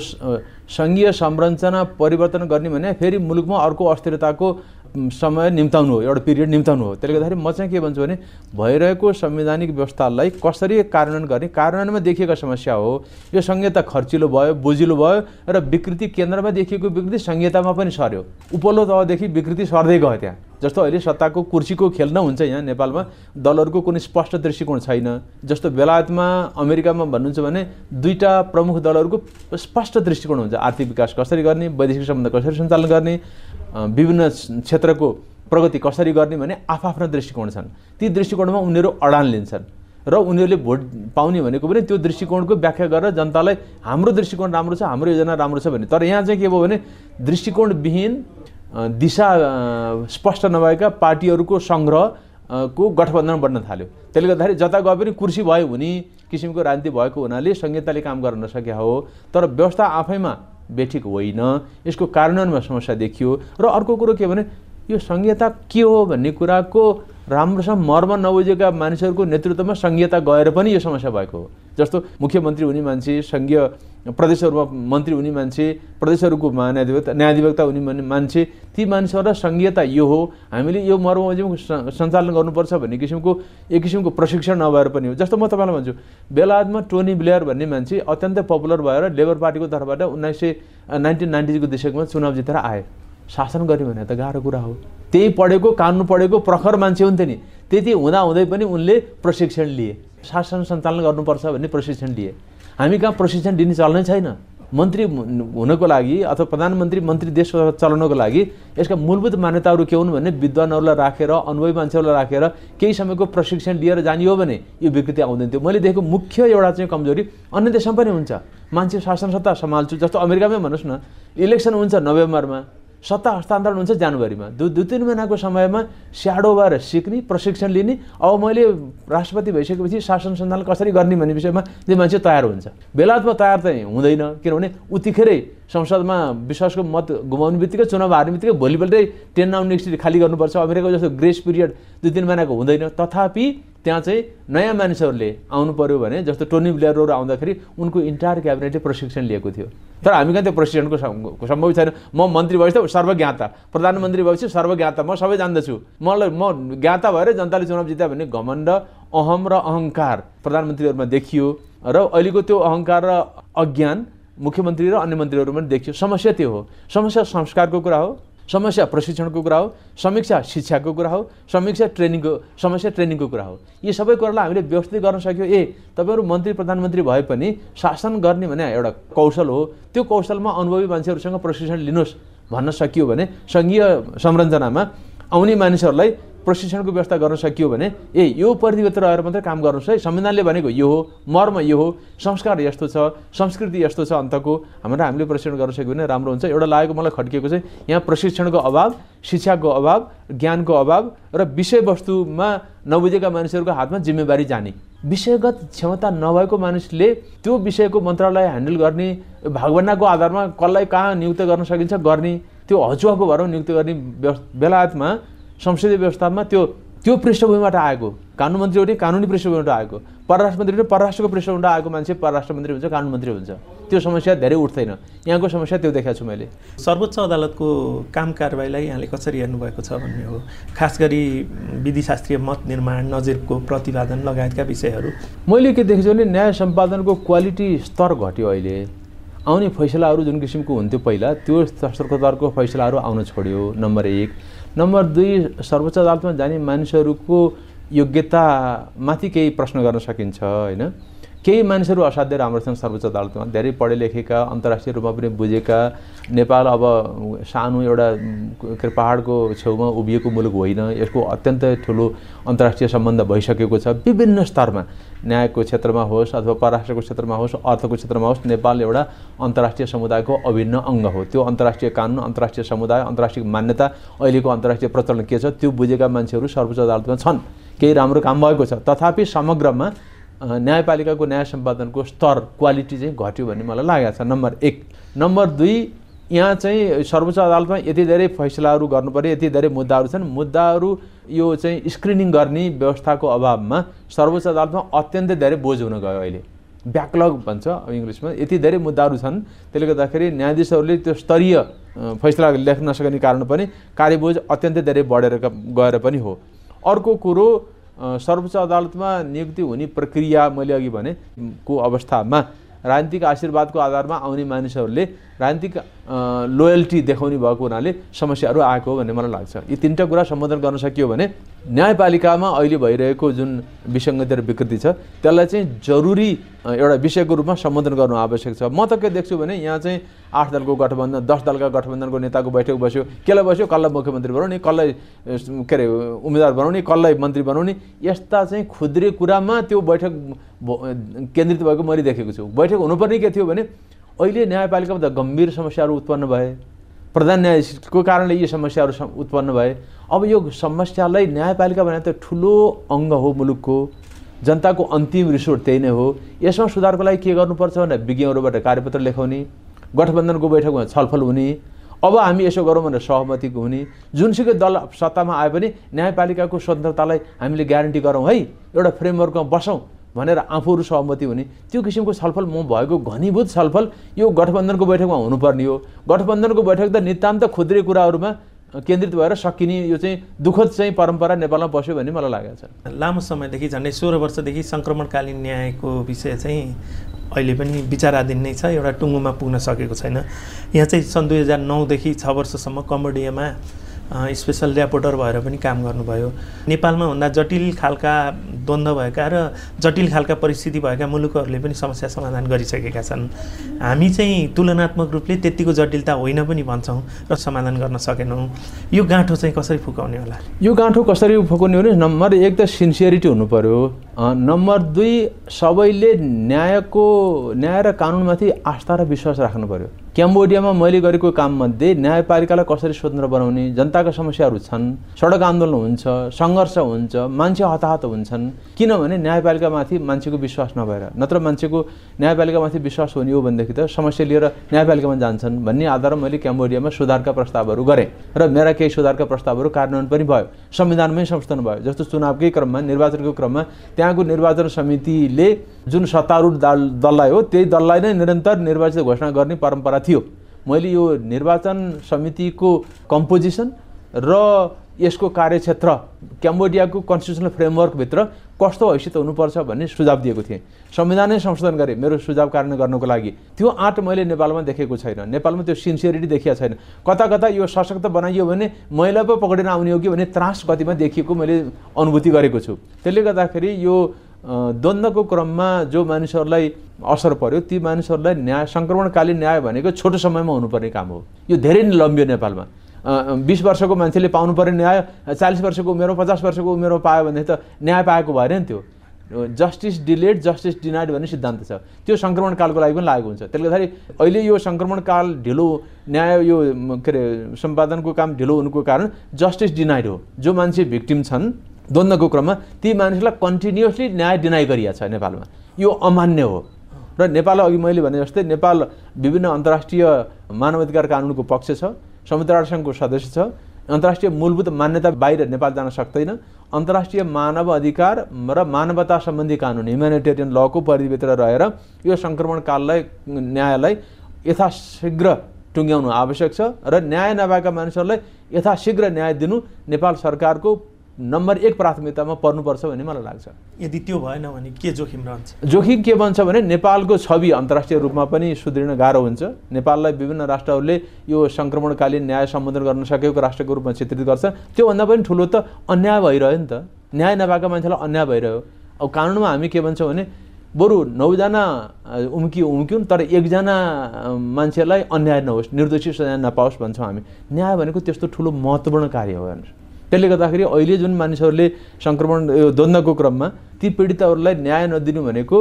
सङ्घीय संरचना परिवर्तन गर्ने भने फेरि मुलुकमा अर्को अस्थिरताको समय निम्ताउनु हो एउटा पिरियड निम्ताउनु हो। त्यसले गर्दाखेरि म चाहिँ के भन्छु भने भइरहेको संवैधानिक व्यवस्थालाई कसरी कार्यान्वयन गर्ने कार्यान्वयनमा देखिएको समस्या हो यो संहिता खर्चिलो भयो बुझिलो भयो र विकृति केन्द्रमा देखिएको विकृति संहितामा पनि सर्यो। उपल्लो तहदेखि विकृति सर्दै गयो त्यहाँ। जस्तो अहिले सत्ताको कुर्सीको खेल्न हुन्छ यहाँ नेपालमा दलहरूको कुनै स्पष्ट दृष्टिकोण छैन। जस्तो बेलायतमा अमेरिकामा भन्नुहुन्छ भने दुईवटा प्रमुख दलहरूको स्पष्ट दृष्टिकोण हुन्छ। आर्थिक विकास कसरी गर्ने वैदेशिक सम्बन्ध कसरी सञ्चालन गर्ने विभिन्न क्षेत्रको प्रगति कसरी गर्ने भने आफ्ना दृष्टिकोण छन्। ती दृष्टिकोणमा उनीहरू अडान लिन्छन् र उनीहरूले भोट पाउने भनेको पनि त्यो दृष्टिकोणको व्याख्या गरेर जनतालाई हाम्रो दृष्टिकोण राम्रो छ हाम्रो योजना राम्रो छ भने तर यहाँ चाहिँ के भयो भने दृष्टिकोणविहीन दिशा स्पष्ट नभएका पार्टीहरूको सङ्ग्रहको गठबन्धन बढ्न थाल्यो। त्यसले गर्दाखेरि जता गए पनि कुर्सी भयो हुने किसिमको राजनीति भएको हुनाले संहिताले काम गर्न नसकेका हो। तर व्यवस्था आफैमा बेठिक होइन। यसको कार्यान्वयनमा समस्या देखियो। र अर्को कुरो के भने यो संहिता के हो भन्ने कुराको राम्रोसँग मर्म नबुझेका मानिसहरूको नेतृत्वमा संहिता गएर पनि यो समस्या भएको हो। जस्तो मुख्यमन्त्री हुने मान्छे सङ्घीय प्रदेशहरूमा मन्त्री हुने मान्छे प्रदेशहरूको महान्याधिवक्ता न्यायाधिवक्ता हुने मान्छे ती मानिसहरूलाई सङ्घीयता यो हो। हामीले यो मर्म सञ्चालन गर्नुपर्छ भन्ने किसिमको एक किसिमको प्रशिक्षण नभएर पनि हो। जस्तो म तपाईँलाई भन्छु बेलायतमा टोनी ब्लेयर भन्ने मान्छे अत्यन्तै पपुलर भएर लेबर पार्टीको तर्फबाट उन्नाइस सय नाइन्टिन नाइन्टिजको दशकमा चुनाव जितेर आए। शासन गर्ने भने त गाह्रो कुरा हो। त्यही पढेको कानुन पढेको प्रखर मान्छे हुन्थ्यो नि। त्यति हुँदाहुँदै पनि उनले प्रशिक्षण लिए। शासन सञ्चालन गर्नुपर्छ भन्ने प्रशिक्षण लिए हामी कहाँ प्रशिक्षण दिने चल्नै छैन। मन्त्री हुनको लागि अथवा प्रधानमन्त्री मन्त्री देश चलाउनको लागि यसका मूलभूत मान्यताहरू के हुन् भने विद्वानहरूलाई राखेर अनुभवी मान्छेहरूलाई राखेर केही समयको प्रशिक्षण लिएर जाने हो भने यो विकृति आउँदैन थियो। मैले देखेको मुख्य एउटा चाहिँ कमजोरी अन्य देशमा पनि हुन्छ। मान्छे शासन सत्ता सम्हाल्छु जस्तो अमेरिकामै भन्नुहोस् न इलेक्सन हुन्छ नोभेम्बरमा। सत्ता हस्तान्तरण हुन्छ जनवरीमा। दु दुई तिन महिनाको समयमा स्याडो भएर सिक्ने प्रशिक्षण लिने। अब मैले राष्ट्रपति भइसकेपछि शासन सञ्चालन कसरी गर्ने भन्ने विषयमा त्यो मान्छे तयार हुन्छ। बेलायतमा तयार चाहिँ हुँदैन किनभने उतिखेरै संसदमा विश्वासको मत गुमाउने बित्तिकै चुनाव हार्ने बित्तिकै भोलिपल्टै टेन आउने सिट खाली गर्नुपर्छ। अमेरिकाको जस्तो ग्रेस पिरियड दुई तिन महिनाको हुँदैन। तथापि त्यहाँ चाहिँ नयाँ मानिसहरूले आउनु पऱ्यो भने जस्तो टोनी ब्लेयरहरू आउँदाखेरि उनको इन्टायर क्याबिनेटले प्रशिक्षण लिएको थियो। तर हामी कहाँ त्यो प्रशिक्षणको सम्भव छैन। म मन्त्री भएपछि सर्वज्ञाता। प्रधानमन्त्री भएपछि सर्वज्ञाता। म सबै जान्दछु। मलाई म ज्ञाता भएर जनताले चुनाव जित्यो भने घमण्ड अहम र अहङ्कार प्रधानमन्त्रीहरूमा देखियो। र अहिलेको त्यो अहङ्कार र अज्ञान मुख्यमन्त्री र अन्य मन्त्रीहरूमा देखियो। समस्या त्यो हो। समस्या संस्कारको कुरा हो। समस्या प्रशिक्षणको कुरा हो। समीक्षा शिक्षाको कुरा हो। समीक्षा ट्रेनिङको समस्या ट्रेनिङको कुरा हो। यी सबै कुरालाई हामीले व्यवस्थित गर्न सक्यो। ए तपाईँहरू मन्त्री प्रधानमन्त्री भए पनि शासन गर्ने भने एउटा कौशल हो। त्यो कौशलमा अनुभवी मान्छेहरूसँग प्रशिक्षण लिनुहोस् भन्न सकियो भने सङ्घीय संरचनामा आउने मानिसहरूलाई प्रशिक्षणको व्यवस्था गर्न सकियो भने ए यो परिधिभित्र रहेर मात्रै काम गर्नुहोस् है। संविधानले भनेको यो हो मर्म यो हो संस्कार यस्तो छ संस्कृति यस्तो छ अन्तको हाम्रो हामीले प्रशिक्षण गर्न सक्यो भने राम्रो हुन्छ। एउटा लागेको मलाई खड्किएको चाहिँ यहाँ प्रशिक्षणको अभाव शिक्षाको अभाव ज्ञानको अभाव र विषयवस्तुमा नबुझेका मानिसहरूको हातमा जिम्मेवारी जाने। विषयगत क्षमता नभएको मानिसले त्यो विषयको मन्त्रालय ह्यान्डल गर्ने भागभन्डाको आधारमा कसलाई कहाँ नियुक्त गर्न सकिन्छ गर्ने त्यो हचुवाको भरमा नियुक्त गर्ने बेलायतमा संसदीय व्यवस्थामा त्यो त्यो पृष्ठभूमिबाट आएको। कानुन मन्त्री हो भने कानुनी पृष्ठभूमिबाट आएको। परराष्ट्र मन्त्री भने परराष्ट्रको पृष्ठभूमिबाट आएको मान्छे परराष्ट्र मन्त्री हुन्छ कानुन मन्त्री हुन्छ। त्यो समस्या धेरै उठ्दैन। यहाँको समस्या त्यो देखाएको छु मैले। सर्वोच्च अदालतको काम कारवाहीलाई यहाँले कसरी हेर्नुभएको छ भन्ने हो? खास गरी विधिशास्त्रीय मत निर्माण नजिरको प्रतिपादन लगायतका विषयहरू। मैले के देखेको छु भने न्याय सम्पादनको क्वालिटी स्तर घट्यो अहिले। आउने फैसलाहरू जुन किसिमको हुन्थ्यो पहिला त्यो स्तरको फैसलाहरू आउन छोड्यो। नम्बर एक नम्बर दुई सर्वोच्च अदालतमा जाने मानिसहरूको योग्यतामाथि केही प्रश्न गर्न सकिन्छ होइन? केही मानिसहरू असाध्यै छन् सर्वोच्च अदालतमा। धेरै पढे लेखेका अन्तर्राष्ट्रिय रूपमा पनि बुझेका। नेपाल अब सानो एउटा पाहाडको छेउमा उभिएको मुलुक होइन। यसको अत्यन्त ठुलो अन्तर्राष्ट्रिय सम्बन्ध भइसकेको छ। विभिन्न स्तरमा न्यायको क्षेत्रमा होस् अथवा परराष्ट्रको क्षेत्रमा होस् अर्थको क्षेत्रमा होस् नेपाल एउटा अन्तर्राष्ट्रिय समुदायको अभिन्न अङ्ग हो। त्यो अन्तर्राष्ट्रिय कानुन अन्तर्राष्ट्रिय समुदाय अन्तर्राष्ट्रिय मान्यता अहिलेको अन्तर्राष्ट्रिय प्रचलन के छ? त्यो बुझेका मान्छेहरू सर्वोच्च अदालतमा छन्। केही राम्रो काम भएको छ। तथापि समग्रमा न्यायपालिकाको न्याय सम्पादनको स्तर क्वालिटी चाहिँ घट्यो भन्ने मलाई लागेको छ नम्बर एक। नम्बर दुई यहाँ चाहिँ सर्वोच्च अदालतमा यति धेरै फैसलाहरू गर्नु पऱ्यो यति धेरै मुद्दाहरू छन्। मुद्दाहरू यो चाहिँ स्क्रिनिङ गर्ने व्यवस्थाको अभावमा सर्वोच्च अदालतमा अत्यन्तै धेरै बोझ हुन गयो अहिले। ब्याकलग भन्छ इङ्ग्लिसमा यति धेरै मुद्दाहरू छन्। त्यसले गर्दाखेरि न्यायाधीशहरूले त्यो स्तरीय फैसला लेख्न नसक्ने कारण पनि कार्यबोझ अत्यन्तै धेरै बढेर गएर पनि हो। अर्को कुरो सर्वोच्च अदालतमा नियुक्ति हुने प्रक्रिया मैले अघि भने को अवस्थामा राजनीतिक आशीर्वादको आधारमा आउने मानिसहरूले राजनीतिक लोयल्टी देखाउने भएको हुनाले समस्याहरू आएको भन्ने मलाई लाग्छ। यी तिनवटा कुरा सम्बोधन गर्न सकियो भने न्यायपालिकामा अहिले भइरहेको जुन विसङ्गति र विकृति छ त्यसलाई चाहिँ जरुरी एउटा विषयको रूपमा सम्बोधन गर्नु आवश्यक छ। म त के देख्छु भने यहाँ चाहिँ आठ दलको गठबन्धन दस दलका गठबन्धनको नेताको बैठक बस्यो कसलाई बस्यो? कसलाई मुख्यमन्त्री बनाउने? कसलाई के अरे उम्मेदवार बनाउने? कसलाई मन्त्री बनाउने? यस्ता चाहिँ खुद्रे कुरामा त्यो बैठक केन्द्रित भएको मैले देखेको छु। बैठक हुनुपर्ने के थियो भने अहिले न्यायपालिकामा त गम्भीर समस्याहरू उत्पन्न भए प्रधान न्यायाधीशको कारणले यी समस्याहरू उत्पन्न भए। अब यो समस्यालाई न्यायपालिका भने त ठुलो अङ्ग हो मुलुकको जनताको अन्तिम रिसोर्ट त्यही नै हो। यसमा सुधारको लागि के गर्नुपर्छ भने विज्ञहरूबाट कार्यपत्र लेखाउने गठबन्धनको बैठकमा छलफल हुने अब हामी यसो गरौँ भनेर सहमतिको हुने। जुनसुकै दल सत्तामा आए पनि न्यायपालिकाको स्वतन्त्रतालाई हामीले ग्यारेन्टी गरौँ है एउटा फ्रेमवर्कमा बसौँ। भनेर आफूहरू सहमति हुने। त्यो किसिमको छलफल म भएको घनीभूत छलफल यो गठबन्धनको बैठकमा हुनुपर्ने हो। गठबन्धनको बैठक त नितान्त खुद्रे कुराहरूमा केन्द्रित भएर सकिने यो चाहिँ दुःखद चाहिँ परम्परा नेपालमा बस्यो भन्ने मलाई लागेको छ। लामो समयदेखि झन्डै सोह्र वर्षदेखि सङ्क्रमणकालीन न्यायको विषय चाहिँ अहिले पनि विचाराधीन नै छ एउटा टुङ्गोमा पुग्न सकेको छैन। यहाँ चाहिँ सन् दुई हजार नौदेखि छ वर्षसम्म कम्बोडियामा स्पेसल ऱ्यापोर्टर भएर पनि काम गर्नुभयो। नेपालमा भन्दा जटिल खालका द्वन्द्व भएका र जटिल खालका परिस्थिति भएका मुलुकहरूले पनि समस्या समाधान गरिसकेका छन्। हामी चाहिँ तुलनात्मक रूपले त्यत्तिको जटिलता होइन पनि भन्छौँ र समाधान गर्न सकेनौँ। यो गाँठो चाहिँ कसरी फुकाउने होला? यो गाँठो कसरी फुकाउने भने नम्बर एक त सिन्सियरिटी हुनु पऱ्यो नम्बर दुई सबैले न्यायको न्याय र कानुनमाथि आस्था र विश्वास राख्नु पऱ्यो क्याम्बोडियामा मैले गरेको काममध्ये न्यायपालिकालाई कसरी स्वतन्त्र बनाउने जनताका समस्याहरू छन् सडक आन्दोलन हुन्छ सङ्घर्ष हुन्छ मान्छे हताहत हुन्छन् किनभने न्यायपालिकामाथि मान्छेको विश्वास नभएर नत्र मान्छेको न्यायपालिकामाथि विश्वास हुने हो भनेदेखि त समस्या लिएर न्यायपालिकामा जान्छन् भन्ने आधारमा मैले क्याम्बोडियामा सुधारका प्रस्तावहरू गरेँ र मेरा केही सुधारका प्रस्तावहरू कार्यान्वयन पनि भयो संविधानमै संशोधन भयो जस्तो चुनावकै क्रममा निर्वाचनको क्रममा त्यहाँको निर्वाचन समितिले जुन सत्तारूढ दल दललाई हो त्यही दललाई नै निरन्तर निर्वाचित घोषणा गर्ने परम्परा थियो। मैले यो निर्वाचन समितिको कम्पोजिसन र यसको कार्यक्षेत्र क्याम्बोडियाको कन्स्टिट्युसनल फ्रेमवर्कभित्र कस्तो हैसियत हुनुपर्छ भन्ने सुझाव दिएको थिएँ। संविधानै संशोधन गरेँ मेरो सुझाव कार्यान्वयन गर्नको लागि। त्यो आँट मैले नेपालमा देखेको छैन। नेपालमा त्यो सिन्सियरिटी देखिएको छैन। कता कता यो सशक्त बनाइयो भने महिला पो पक्रेर आउने हो कि भन्ने त्रास गतिमा देखिएको मैले अनुभूति गरेको छु। त्यसले गर्दाखेरि यो द्वन्द्वको क्रममा जो मानिसहरूलाई असर पर्यो ती मानिसहरूलाई न्याय सङ्क्रमणकालीन न्याय भनेको छोटो समयमा हुनुपर्ने काम हो। यो धेरै नै लम्बियो नेपालमा। बिस वर्षको मान्छेले पाउनु पर्ने न्याय चालिस वर्षको उमेरमा पचास वर्षको उमेरमा पायो भने त न्याय पाएको भएन नि त्यो। जस्टिस डिलेड जस्टिस डिनाइड भन्ने सिद्धान्त छ। त्यो सङ्क्रमणकालको लागि पनि लागु हुन्छ। त्यसले गर्दाखेरि अहिले यो सङ्क्रमणकाल ढिलो न्याय यो के अरे सम्पादनको काम ढिलो हुनुको कारण जस्टिस डिनाइड हो। जो मान्छे भिक्टिम छन् द्वन्द्वको क्रममा ती मानिसलाई कन्टिन्युसली न्याय डिनाइ गरिएको छ नेपालमा। यो अमान्य हो। र नेपाल अघि मैले भने जस्तै नेपाल विभिन्न अन्तर्राष्ट्रिय मानवाधिकार कानुनको पक्ष छ संयुक्त राष्ट्रसङ्घको सदस्य छ अन्तर्राष्ट्रिय मूलभूत मान्यता बाहिर नेपाल जान सक्दैन अन्तर्राष्ट्रिय मानव अधिकार र मानवता सम्बन्धी कानुन ह्युमेनिटेरियन लको परिधिभित्र रहेर यो सङ्क्रमणकाललाई न्यायलाई यथाशीघ्र टुङ्ग्याउनु आवश्यक छ र न्याय नभएका मानिसहरूलाई यथाशीघ्र न्याय दिनु नेपाल सरकारको नम्बर एक प्राथमिकतामा पर्नुपर्छ भन्ने मलाई लाग्छ। यदि त्यो भएन भने के जोखिम रहन्छ? जोखिम के बन्छ भने नेपालको छवि अन्तर्राष्ट्रिय रूपमा पनि सुध्रिन गाह्रो हुन्छ। नेपाललाई विभिन्न राष्ट्रहरूले यो सङ्क्रमणकालीन न्याय सम्बोधन गर्न सकेको राष्ट्रको रूपमा चित्रित गर्छ। त्योभन्दा पनि ठुलो त अन्याय भइरह्यो नि त। न्याय नभएका मान्छेलाई अन्याय भइरह्यो। अब कानुनमा हामी के भन्छौँ भने बरु नौजना उम्कियो उम्क्युन् तर एकजना मान्छेलाई अन्याय नहोस् निर्दोषी सजाय नपाओस् भन्छौँ हामी। न्याय भनेको त्यस्तो ठुलो महत्त्वपूर्ण कार्य हो हेर्नुहोस् त्यसले गर्दाखेरि अहिले जुन मानिसहरूले सङ्क्रमण यो द्वन्द्वको क्रममा ती पीडितहरूलाई न्याय नदिनु भनेको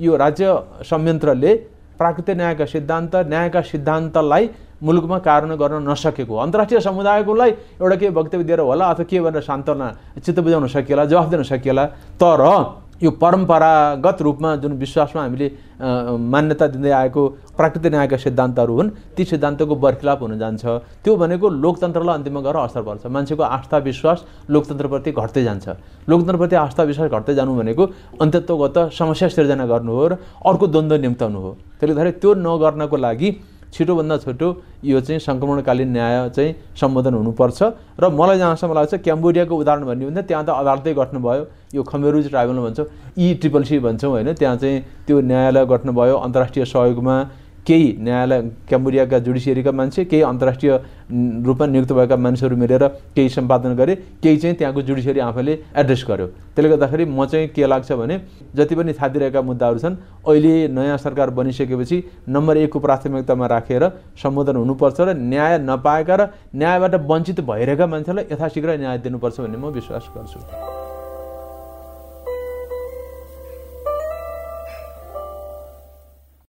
यो राज्य संयन्त्रले प्राकृतिक न्यायका सिद्धान्त न्यायका सिद्धान्तलाई मुलुकमा कार्यान्वयन गर्न नसकेको अन्तर्राष्ट्रिय समुदायकोलाई एउटा के वक्तव्य दिएर होला अथवा के भनेर सान्त्वना चित्त बुझाउन सकिएला जवाफ दिन सकिएला? तर यो परम्परागत रूपमा जुन विश्वासमा हामीले मान्यता दिँदै आएको प्राकृतिक न्यायका सिद्धान्तहरू हुन् ती सिद्धान्तको बर्खिलाप हुन जान्छ। त्यो भनेको लोकतन्त्रलाई अन्तिममा गएर असर पर्छ। मान्छेको आस्था विश्वास लोकतन्त्रप्रति घट्दै जान्छ। लोकतन्त्रप्रति आस्था विश्वास घट्दै जानु भनेको अन्तत्वगत समस्या सिर्जना गर्नु हो र अर्को द्वन्द्व निम्ताउनु हो। त्यसले गर्दाखेरि त्यो नगर्नको लागि छिटोभन्दा छिटो यो चाहिँ सङ्क्रमणकालीन न्याय चाहिँ सम्बोधन हुनुपर्छ। र मलाई जहाँसम्म लाग्छ क्याम्बोडियाको उदाहरण भन्ने भने त्यहाँ त अदालतै गठ्नुभयो। यो खमेरुज ट्राइबल भन्छौँ ई ट्रिपल सी भन्छौँ होइन? त्यहाँ चाहिँ त्यो न्यायालय गठ्नुभयो अन्तर्राष्ट्रिय सहयोगमा केही न्यायालय क्याम्बोडियाका जुडिसियरीका मान्छे केही अन्तर्राष्ट्रिय रूपमा नियुक्त भएका मानिसहरू मिलेर केही सम्पादन गरे केही चाहिँ त्यहाँको जुडिसियरी आफैले एड्रेस गर्यो। त्यसले गर्दाखेरि म चाहिँ के लाग्छ भने जति पनि थाहा मुद्दाहरू छन् अहिले नयाँ सरकार बनिसकेपछि नम्बर एकको प्राथमिकतामा राखेर सम्बोधन हुनुपर्छ र न्याय नपाएका र न्यायबाट वञ्चित भइरहेका मान्छेलाई यथाशीघ्र न्याय दिनुपर्छ भन्ने म विश्वास गर्छु।